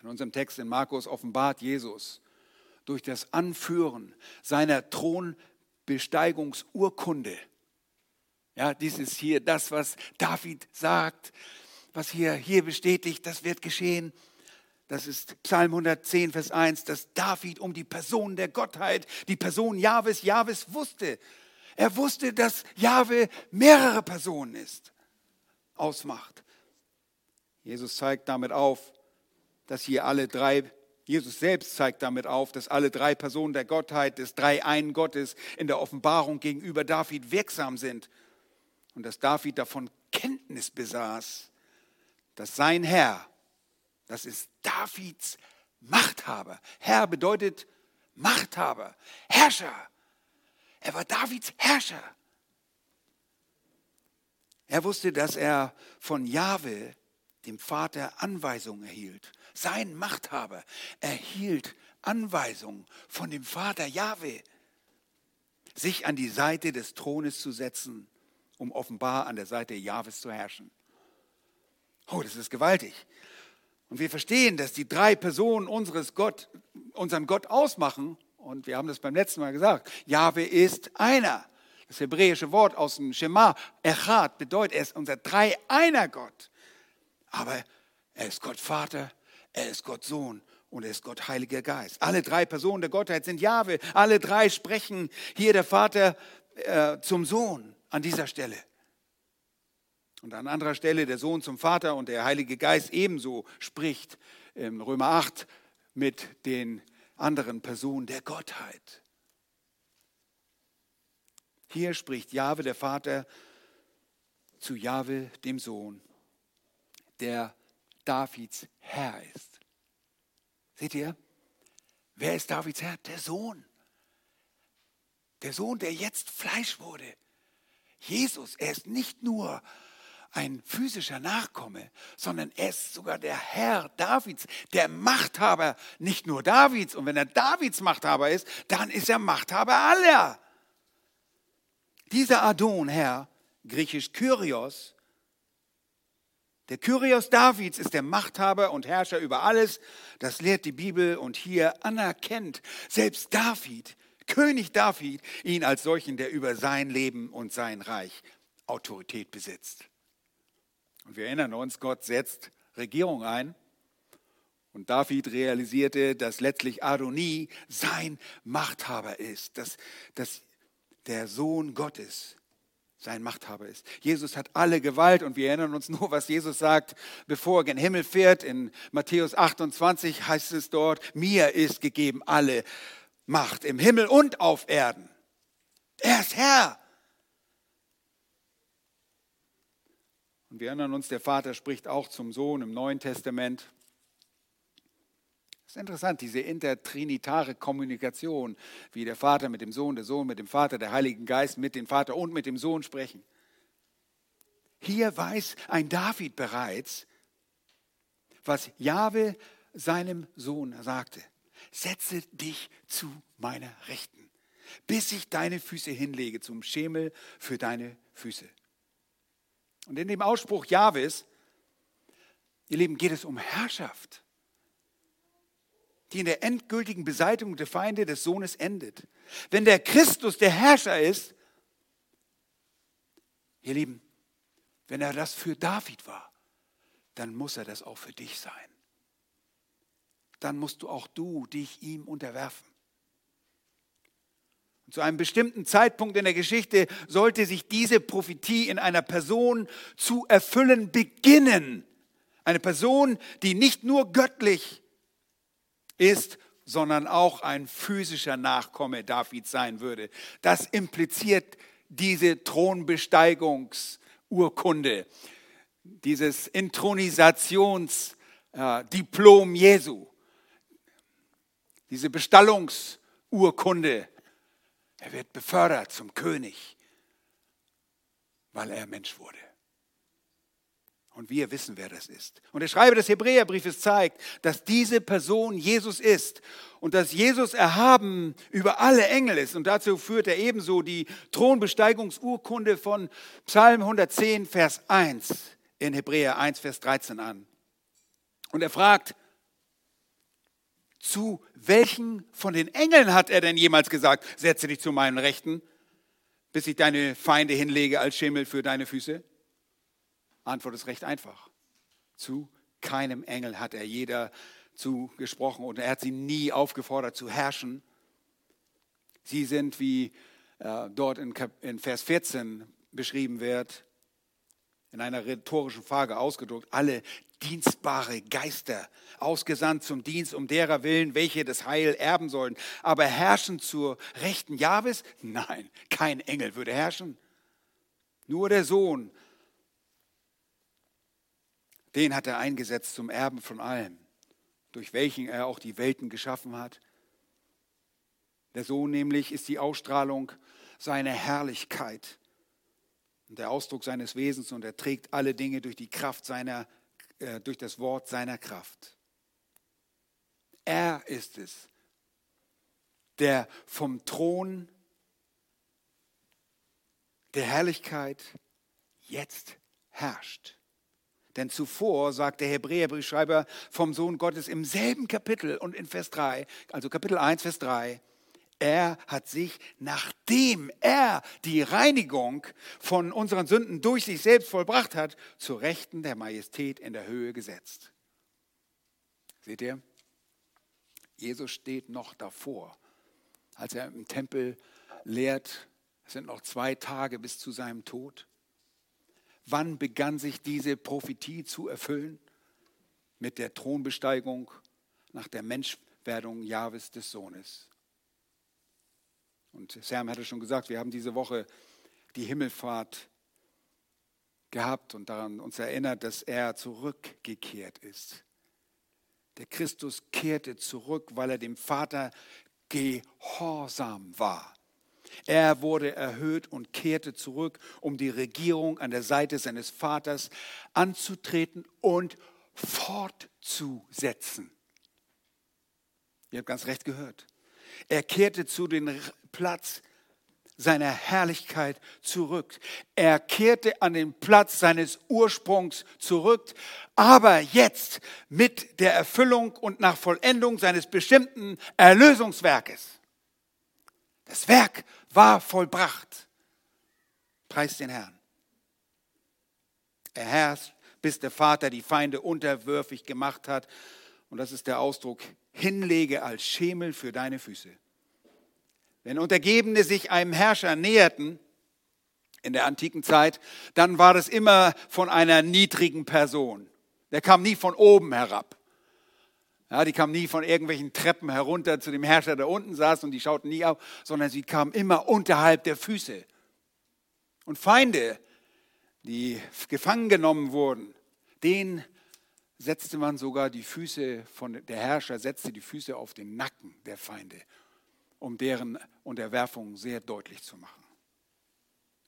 In unserem Text in Markus offenbart Jesus durch das Anführen seiner Thron Besteigungsurkunde. Ja, dies ist hier das, was David sagt, was hier, hier bestätigt, das wird geschehen. Das ist Psalm 110, Vers 1, dass David um die Person der Gottheit, die Person Jahwes, Jahwes wusste. Er wusste, dass Jahwe mehrere Personen ist, ausmacht. Jesus zeigt damit auf, dass hier alle drei Jesus selbst zeigt damit auf, dass alle drei Personen der Gottheit, des Dreieinen Gottes in der Offenbarung gegenüber David wirksam sind und dass David davon Kenntnis besaß, dass sein Herr, das ist Davids Machthaber. Herr bedeutet Machthaber, Herrscher. Er war Davids Herrscher. Er wusste, dass er von Jahwe, dem Vater, Anweisungen erhielt sein Machthaber, erhielt Anweisungen von dem Vater Jahwe, sich an die Seite des Thrones zu setzen, um offenbar an der Seite Jahwes zu herrschen. Oh, das ist gewaltig. Und wir verstehen, dass die drei Personen unseres Gott, unseren Gott ausmachen. Und wir haben das beim letzten Mal gesagt. Jahwe ist einer. Das hebräische Wort aus dem Schema, Echad, bedeutet, er ist unser Drei-Einer Gott. Aber er ist Gott Vater, er ist Gott Sohn und er ist Gott Heiliger Geist. Alle drei Personen der Gottheit sind Jahwe. Alle drei sprechen hier der Vater äh, zum Sohn an dieser Stelle. Und an anderer Stelle der Sohn zum Vater und der Heilige Geist ebenso spricht im Römer 8 mit den anderen Personen der Gottheit. Hier spricht Jahwe der Vater zu Jahwe dem Sohn, der Davids Herr ist. Seht ihr? Wer ist Davids Herr? Der Sohn. Der Sohn, der jetzt Fleisch wurde. Jesus, er ist nicht nur ein physischer Nachkomme, sondern er ist sogar der Herr Davids, der Machthaber nicht nur Davids. Und wenn er Davids Machthaber ist, dann ist er Machthaber aller. Dieser Adon, Herr, griechisch Kyrios, der Kyrios Davids ist der Machthaber und Herrscher über alles. Das lehrt die Bibel und hier anerkennt selbst David, König David, ihn als solchen, der über sein Leben und sein Reich Autorität besitzt. Und wir erinnern uns, Gott setzt Regierung ein. Und David realisierte, dass letztlich Adoni sein Machthaber ist, dass, dass der Sohn Gottes sein Machthaber ist. Jesus hat alle Gewalt und wir erinnern uns nur, was Jesus sagt, bevor er gen Himmel fährt. In Matthäus 28 heißt es dort, mir ist gegeben alle Macht im Himmel und auf Erden. Er ist Herr. Und wir erinnern uns, der Vater spricht auch zum Sohn im Neuen Testament. Es ist interessant, diese intertrinitare Kommunikation, wie der Vater mit dem Sohn, der Sohn mit dem Vater, der Heilige Geist mit dem Vater und mit dem Sohn sprechen. Hier weiß ein David bereits, was Jahwe seinem Sohn sagte. Setze dich zu meiner Rechten, bis ich deine Füße hinlege zum Schemel für deine Füße. Und in dem Ausspruch Jahwes, ihr Lieben, geht es um Herrschaft, die in der endgültigen Beseitigung der Feinde des Sohnes endet. Wenn der Christus der Herrscher ist, ihr Lieben, wenn er das für David war, dann muss er das auch für dich sein. Dann musst du auch du dich ihm unterwerfen. Zu einem bestimmten Zeitpunkt in der Geschichte sollte sich diese Prophetie in einer Person zu erfüllen beginnen. Eine Person, die nicht nur göttlich ist, sondern auch ein physischer Nachkomme Davids sein würde. Das impliziert diese Thronbesteigungsurkunde, dieses Intronisationsdiplom Jesu, diese Bestallungsurkunde. Er wird befördert zum König, weil er Mensch wurde. Und wir wissen, wer das ist. Und der Schreiber des Hebräerbriefes zeigt, dass diese Person Jesus ist und dass Jesus erhaben über alle Engel ist. Und dazu führt er ebenso die Thronbesteigungsurkunde von Psalm 110, Vers 1 in Hebräer 1, Vers 13 an. Und er fragt, zu welchen von den Engeln hat er denn jemals gesagt, setze dich zu meinen Rechten, bis ich deine Feinde hinlege als Schimmel für deine Füße? Antwort ist recht einfach. Zu keinem Engel hat er jeder zugesprochen und er hat sie nie aufgefordert zu herrschen. Sie sind, wie äh, dort in, in Vers 14 beschrieben wird, in einer rhetorischen Frage ausgedrückt, alle dienstbare Geister, ausgesandt zum Dienst um derer willen, welche das Heil erben sollen. Aber herrschen zur rechten Jahwes? Nein, kein Engel würde herrschen. Nur der Sohn den hat er eingesetzt zum Erben von allem, durch welchen er auch die Welten geschaffen hat. Der Sohn nämlich ist die Ausstrahlung seiner Herrlichkeit und der Ausdruck seines Wesens und er trägt alle Dinge durch die Kraft seiner, äh, durch das Wort seiner Kraft. Er ist es, der vom Thron der Herrlichkeit jetzt herrscht. Denn zuvor sagt der Hebräerbriefschreiber vom Sohn Gottes im selben Kapitel und in Vers 3, also Kapitel 1, Vers 3, er hat sich, nachdem er die Reinigung von unseren Sünden durch sich selbst vollbracht hat, zu Rechten der Majestät in der Höhe gesetzt. Seht ihr? Jesus steht noch davor, als er im Tempel lehrt. Es sind noch zwei Tage bis zu seinem Tod. Wann begann sich diese Prophetie zu erfüllen? Mit der Thronbesteigung nach der Menschwerdung Jahwes des Sohnes. Und Sam hatte schon gesagt, wir haben diese Woche die Himmelfahrt gehabt und daran uns erinnert, dass er zurückgekehrt ist. Der Christus kehrte zurück, weil er dem Vater gehorsam war. Er wurde erhöht und kehrte zurück, um die Regierung an der Seite seines Vaters anzutreten und fortzusetzen. Ihr habt ganz recht gehört. Er kehrte zu dem Platz seiner Herrlichkeit zurück. Er kehrte an den Platz seines Ursprungs zurück, aber jetzt mit der Erfüllung und nach Vollendung seines bestimmten Erlösungswerkes. Das Werk war vollbracht. Preis den Herrn. Er herrscht, bis der Vater die Feinde unterwürfig gemacht hat. Und das ist der Ausdruck, hinlege als Schemel für deine Füße. Wenn Untergebene sich einem Herrscher näherten, in der antiken Zeit, dann war das immer von einer niedrigen Person. Der kam nie von oben herab. Ja, die kamen nie von irgendwelchen Treppen herunter zu dem Herrscher, der unten saß und die schauten nie auf, sondern sie kamen immer unterhalb der Füße. Und Feinde, die gefangen genommen wurden, denen setzte man sogar die Füße von der Herrscher setzte die Füße auf den Nacken der Feinde, um deren Unterwerfung sehr deutlich zu machen.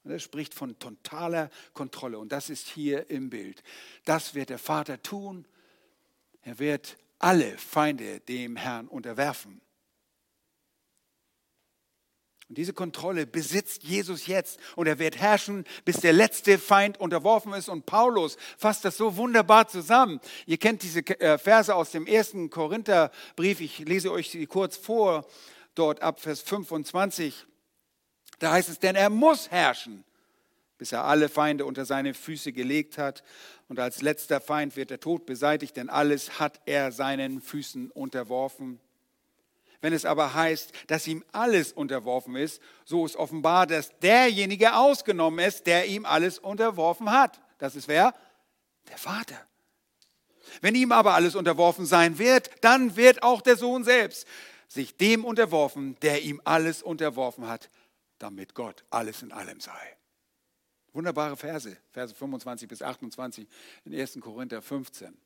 Er spricht von totaler Kontrolle. Und das ist hier im Bild. Das wird der Vater tun. Er wird alle Feinde dem Herrn unterwerfen. Und diese Kontrolle besitzt Jesus jetzt. Und er wird herrschen, bis der letzte Feind unterworfen ist. Und Paulus fasst das so wunderbar zusammen. Ihr kennt diese äh, Verse aus dem ersten Korintherbrief. Ich lese euch sie kurz vor, dort ab Vers 25. Da heißt es, denn er muss herrschen, bis er alle Feinde unter seine Füße gelegt hat. Und als letzter Feind wird der Tod beseitigt, denn alles hat er seinen Füßen unterworfen. Wenn es aber heißt, dass ihm alles unterworfen ist, so ist offenbar, dass derjenige ausgenommen ist, der ihm alles unterworfen hat. Das ist wer? Der Vater. Wenn ihm aber alles unterworfen sein wird, dann wird auch der Sohn selbst sich dem unterworfen, der ihm alles unterworfen hat, damit Gott alles in allem sei. Wunderbare Verse, Verse 25 bis 28 in 1. Korinther 15.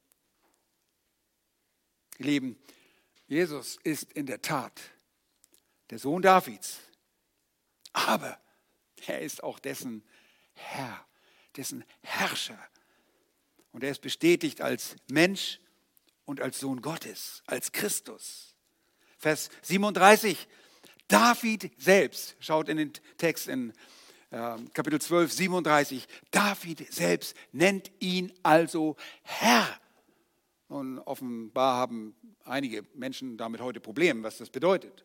Ihr Lieben, Jesus ist in der Tat der Sohn Davids, aber er ist auch dessen Herr, dessen Herrscher. Und er ist bestätigt als Mensch und als Sohn Gottes, als Christus. Vers 37, David selbst, schaut in den Text in äh, Kapitel 12, 37, David selbst nennt ihn also Herr. Und offenbar haben einige Menschen damit heute Probleme, was das bedeutet.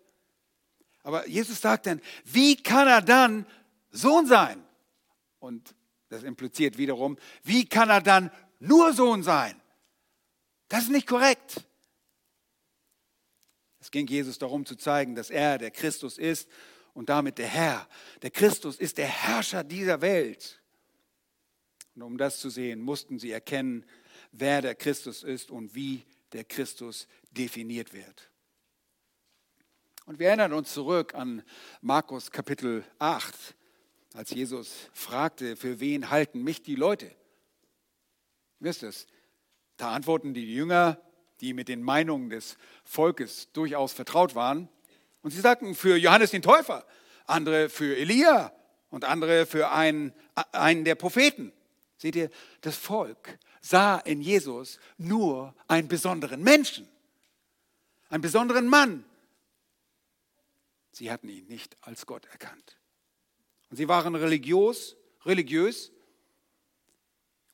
Aber Jesus sagt dann, wie kann er dann Sohn sein? Und das impliziert wiederum, wie kann er dann nur Sohn sein? Das ist nicht korrekt. Es ging Jesus darum zu zeigen, dass er der Christus ist und damit der Herr. Der Christus ist der Herrscher dieser Welt. Und um das zu sehen, mussten sie erkennen, wer der Christus ist und wie der Christus definiert wird. Und wir erinnern uns zurück an Markus Kapitel 8, als Jesus fragte, für wen halten mich die Leute? Wisst ihr es? Da antworten die Jünger, die mit den Meinungen des Volkes durchaus vertraut waren. Und sie sagten für Johannes den Täufer, andere für Elia und andere für einen, einen der Propheten. Seht ihr, das Volk sah in Jesus nur einen besonderen Menschen, einen besonderen Mann. Sie hatten ihn nicht als Gott erkannt. Und sie waren religiös, religiös.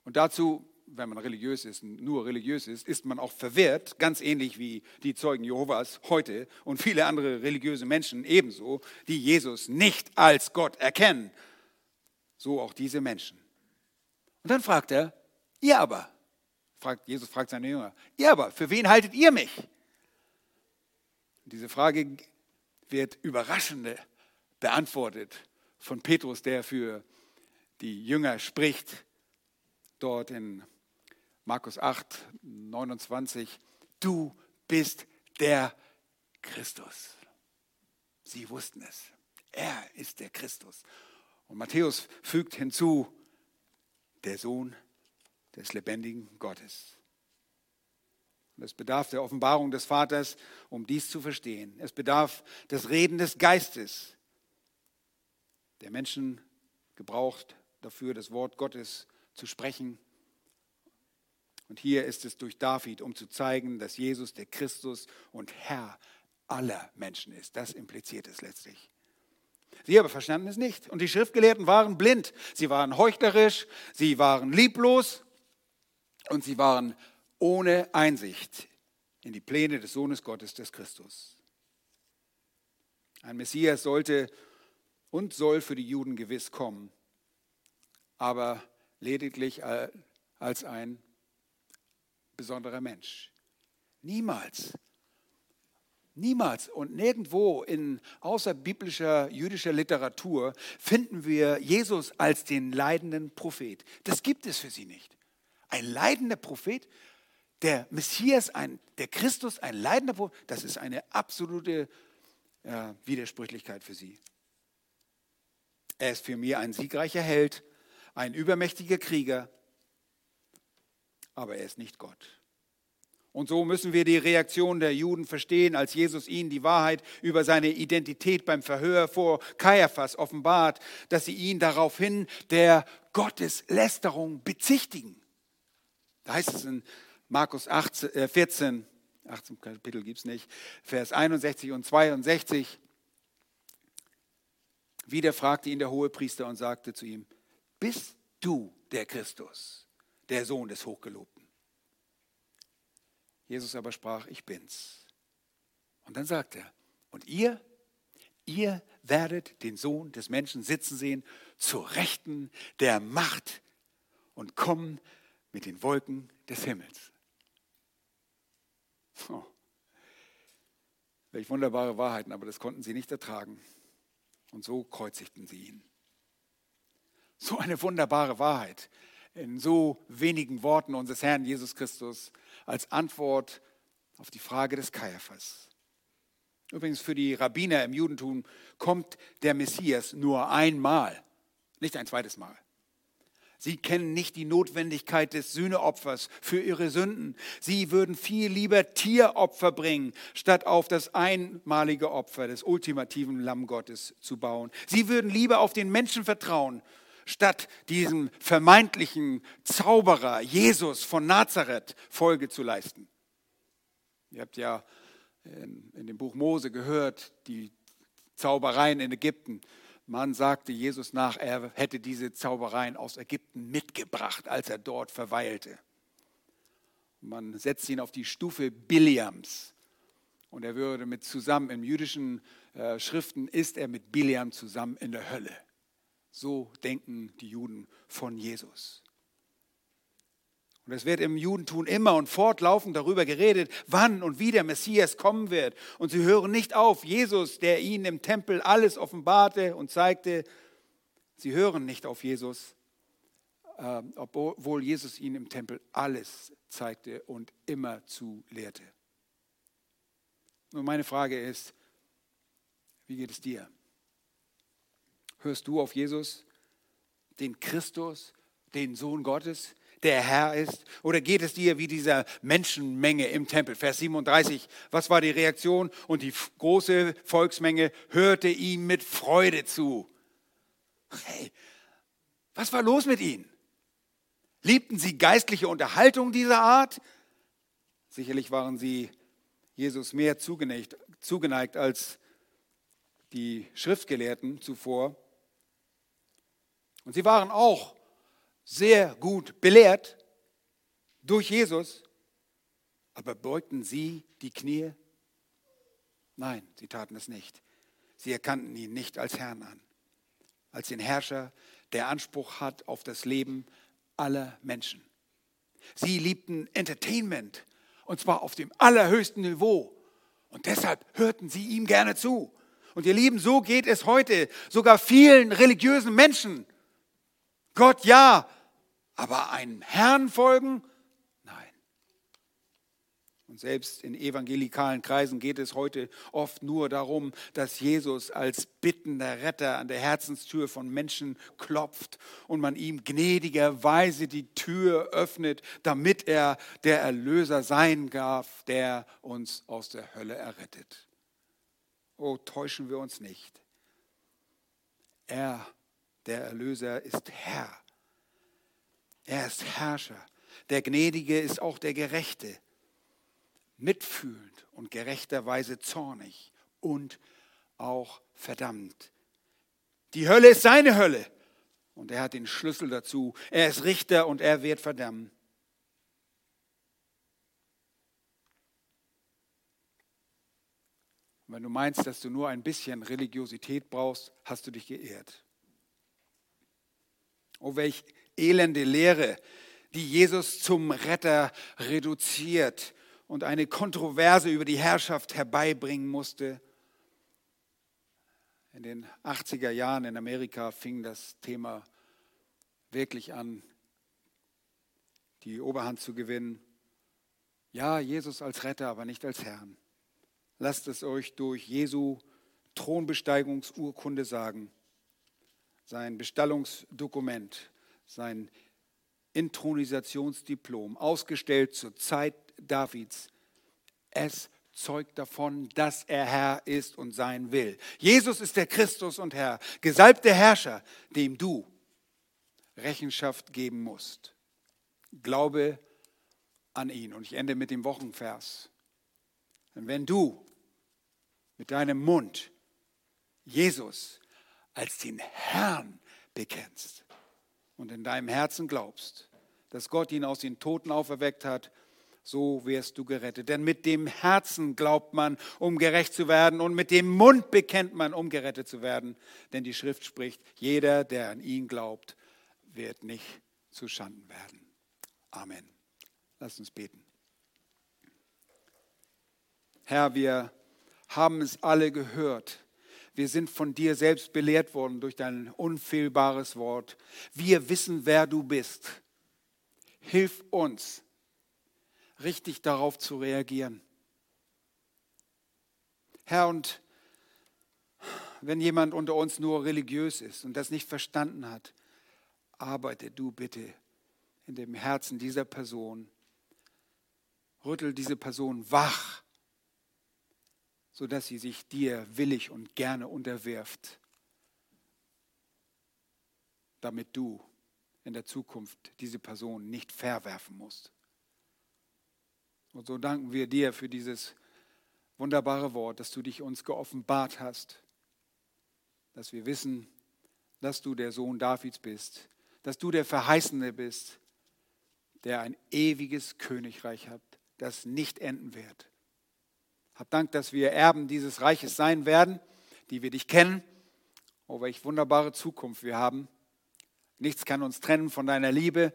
Und dazu, wenn man religiös ist, nur religiös ist, ist man auch verwirrt, ganz ähnlich wie die Zeugen Jehovas heute und viele andere religiöse Menschen ebenso, die Jesus nicht als Gott erkennen. So auch diese Menschen. Und dann fragt er, Ihr aber, fragt, Jesus fragt seine Jünger, ihr aber, für wen haltet ihr mich? Diese Frage wird überraschend beantwortet von Petrus, der für die Jünger spricht, dort in Markus 8, 29. Du bist der Christus. Sie wussten es. Er ist der Christus. Und Matthäus fügt hinzu, der Sohn des lebendigen Gottes. Und es bedarf der Offenbarung des Vaters, um dies zu verstehen. Es bedarf des Reden des Geistes, der Menschen gebraucht dafür, das Wort Gottes zu sprechen. Und hier ist es durch David, um zu zeigen, dass Jesus der Christus und Herr aller Menschen ist. Das impliziert es letztlich. Sie aber verstanden es nicht. Und die Schriftgelehrten waren blind. Sie waren heuchlerisch, sie waren lieblos und sie waren ohne Einsicht in die Pläne des Sohnes Gottes, des Christus. Ein Messias sollte und soll für die Juden gewiss kommen, aber lediglich als ein besonderer Mensch. Niemals, niemals und nirgendwo in außerbiblischer jüdischer Literatur finden wir Jesus als den leidenden Prophet. Das gibt es für sie nicht. Ein leidender Prophet, der Messias, ein, der Christus, ein leidender Prophet, das ist eine absolute äh, Widersprüchlichkeit für sie. Er ist für mich ein siegreicher Held, ein übermächtiger Krieger, aber er ist nicht Gott. Und so müssen wir die Reaktion der Juden verstehen, als Jesus ihnen die Wahrheit über seine Identität beim Verhör vor Kaiaphas offenbart, dass sie ihn daraufhin der Gotteslästerung bezichtigen. Da heißt es in Markus 18, äh 14, 18 Kapitel gibt es nicht, Vers 61 und 62. Wieder fragte ihn der Hohepriester und sagte zu ihm, bist du der Christus, der Sohn des Hochgelobten? Jesus aber sprach, ich bin's. Und dann sagt er, und ihr, ihr werdet den Sohn des Menschen sitzen sehen, zur Rechten der Macht und kommen mit den Wolken des Himmels. Oh. Welch wunderbare Wahrheiten, aber das konnten sie nicht ertragen. Und so kreuzigten sie ihn. So eine wunderbare Wahrheit in so wenigen Worten unseres Herrn Jesus Christus als Antwort auf die Frage des Kaiaphas. Übrigens für die Rabbiner im Judentum kommt der Messias nur einmal, nicht ein zweites Mal. Sie kennen nicht die Notwendigkeit des Sühneopfers für ihre Sünden. Sie würden viel lieber Tieropfer bringen, statt auf das einmalige Opfer des ultimativen Lamm Gottes zu bauen. Sie würden lieber auf den Menschen vertrauen, statt diesem vermeintlichen Zauberer Jesus von Nazareth Folge zu leisten. Ihr habt ja in dem Buch Mose gehört, die Zaubereien in Ägypten. Man sagte Jesus nach, er hätte diese Zaubereien aus Ägypten mitgebracht, als er dort verweilte. Man setzt ihn auf die Stufe Biliams. Und er würde mit zusammen, in jüdischen äh, Schriften ist er mit Biliam zusammen in der Hölle. So denken die Juden von Jesus. Und es wird im Judentum immer und fortlaufend darüber geredet, wann und wie der Messias kommen wird. Und sie hören nicht auf. Jesus, der ihnen im Tempel alles offenbarte und zeigte, sie hören nicht auf Jesus, äh, obwohl Jesus ihnen im Tempel alles zeigte und immer zu lehrte. Nun meine Frage ist, wie geht es dir? Hörst du auf Jesus, den Christus, den Sohn Gottes, der Herr ist? Oder geht es dir wie dieser Menschenmenge im Tempel? Vers 37, was war die Reaktion? Und die große Volksmenge hörte ihm mit Freude zu. Hey, was war los mit ihnen? Liebten sie geistliche Unterhaltung dieser Art? Sicherlich waren sie Jesus mehr zugeneigt, zugeneigt als die Schriftgelehrten zuvor. Und sie waren auch sehr gut belehrt durch Jesus, aber beugten sie die Knie? Nein, sie taten es nicht. Sie erkannten ihn nicht als Herrn an, als den Herrscher, der Anspruch hat auf das Leben aller Menschen. Sie liebten Entertainment und zwar auf dem allerhöchsten Niveau. Und deshalb hörten sie ihm gerne zu. Und ihr Lieben, so geht es heute sogar vielen religiösen Menschen. Gott ja, aber einem Herrn folgen? Nein. Und selbst in evangelikalen Kreisen geht es heute oft nur darum, dass Jesus als bittender Retter an der Herzenstür von Menschen klopft und man ihm gnädigerweise die Tür öffnet, damit er der Erlöser sein darf, der uns aus der Hölle errettet. Oh, täuschen wir uns nicht. Er der Erlöser ist Herr. Er ist Herrscher. Der Gnädige ist auch der Gerechte. Mitfühlend und gerechterweise zornig und auch verdammt. Die Hölle ist seine Hölle und er hat den Schlüssel dazu. Er ist Richter und er wird verdammen. wenn du meinst, dass du nur ein bisschen Religiosität brauchst, hast du dich geehrt. Oh, welch elende Lehre, die Jesus zum Retter reduziert und eine Kontroverse über die Herrschaft herbeibringen musste. In den 80er Jahren in Amerika fing das Thema wirklich an, die Oberhand zu gewinnen. Ja, Jesus als Retter, aber nicht als Herrn. Lasst es euch durch Jesu Thronbesteigungsurkunde sagen sein Bestallungsdokument, sein Intronisationsdiplom, ausgestellt zur Zeit Davids. Es zeugt davon, dass er Herr ist und sein will. Jesus ist der Christus und Herr, gesalbter Herrscher, dem du Rechenschaft geben musst. Glaube an ihn. Und ich ende mit dem Wochenvers. Denn wenn du mit deinem Mund Jesus als den Herrn bekennst und in deinem Herzen glaubst, dass Gott ihn aus den Toten auferweckt hat, so wirst du gerettet. Denn mit dem Herzen glaubt man, um gerecht zu werden, und mit dem Mund bekennt man, um gerettet zu werden. Denn die Schrift spricht, jeder, der an ihn glaubt, wird nicht zu Schanden werden. Amen. Lass uns beten. Herr, wir haben es alle gehört. Wir sind von dir selbst belehrt worden durch dein unfehlbares Wort. Wir wissen, wer du bist. Hilf uns, richtig darauf zu reagieren. Herr, und wenn jemand unter uns nur religiös ist und das nicht verstanden hat, arbeite du bitte in dem Herzen dieser Person. Rüttel diese Person wach, sodass sie sich dir willig und gerne unterwirft, damit du in der Zukunft diese Person nicht verwerfen musst. Und so danken wir dir für dieses wunderbare Wort, dass du dich uns geoffenbart hast, dass wir wissen, dass du der Sohn Davids bist, dass du der Verheißene bist, der ein ewiges Königreich hat, das nicht enden wird. Hab Dank, dass wir Erben dieses Reiches sein werden, die wir dich kennen. Oh, welch wunderbare Zukunft wir haben. Nichts kann uns trennen von deiner Liebe.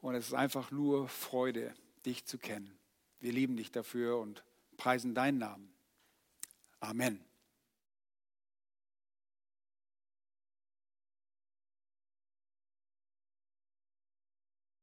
Und es ist einfach nur Freude dich zu kennen. Wir lieben dich dafür und preisen deinen Namen. Amen.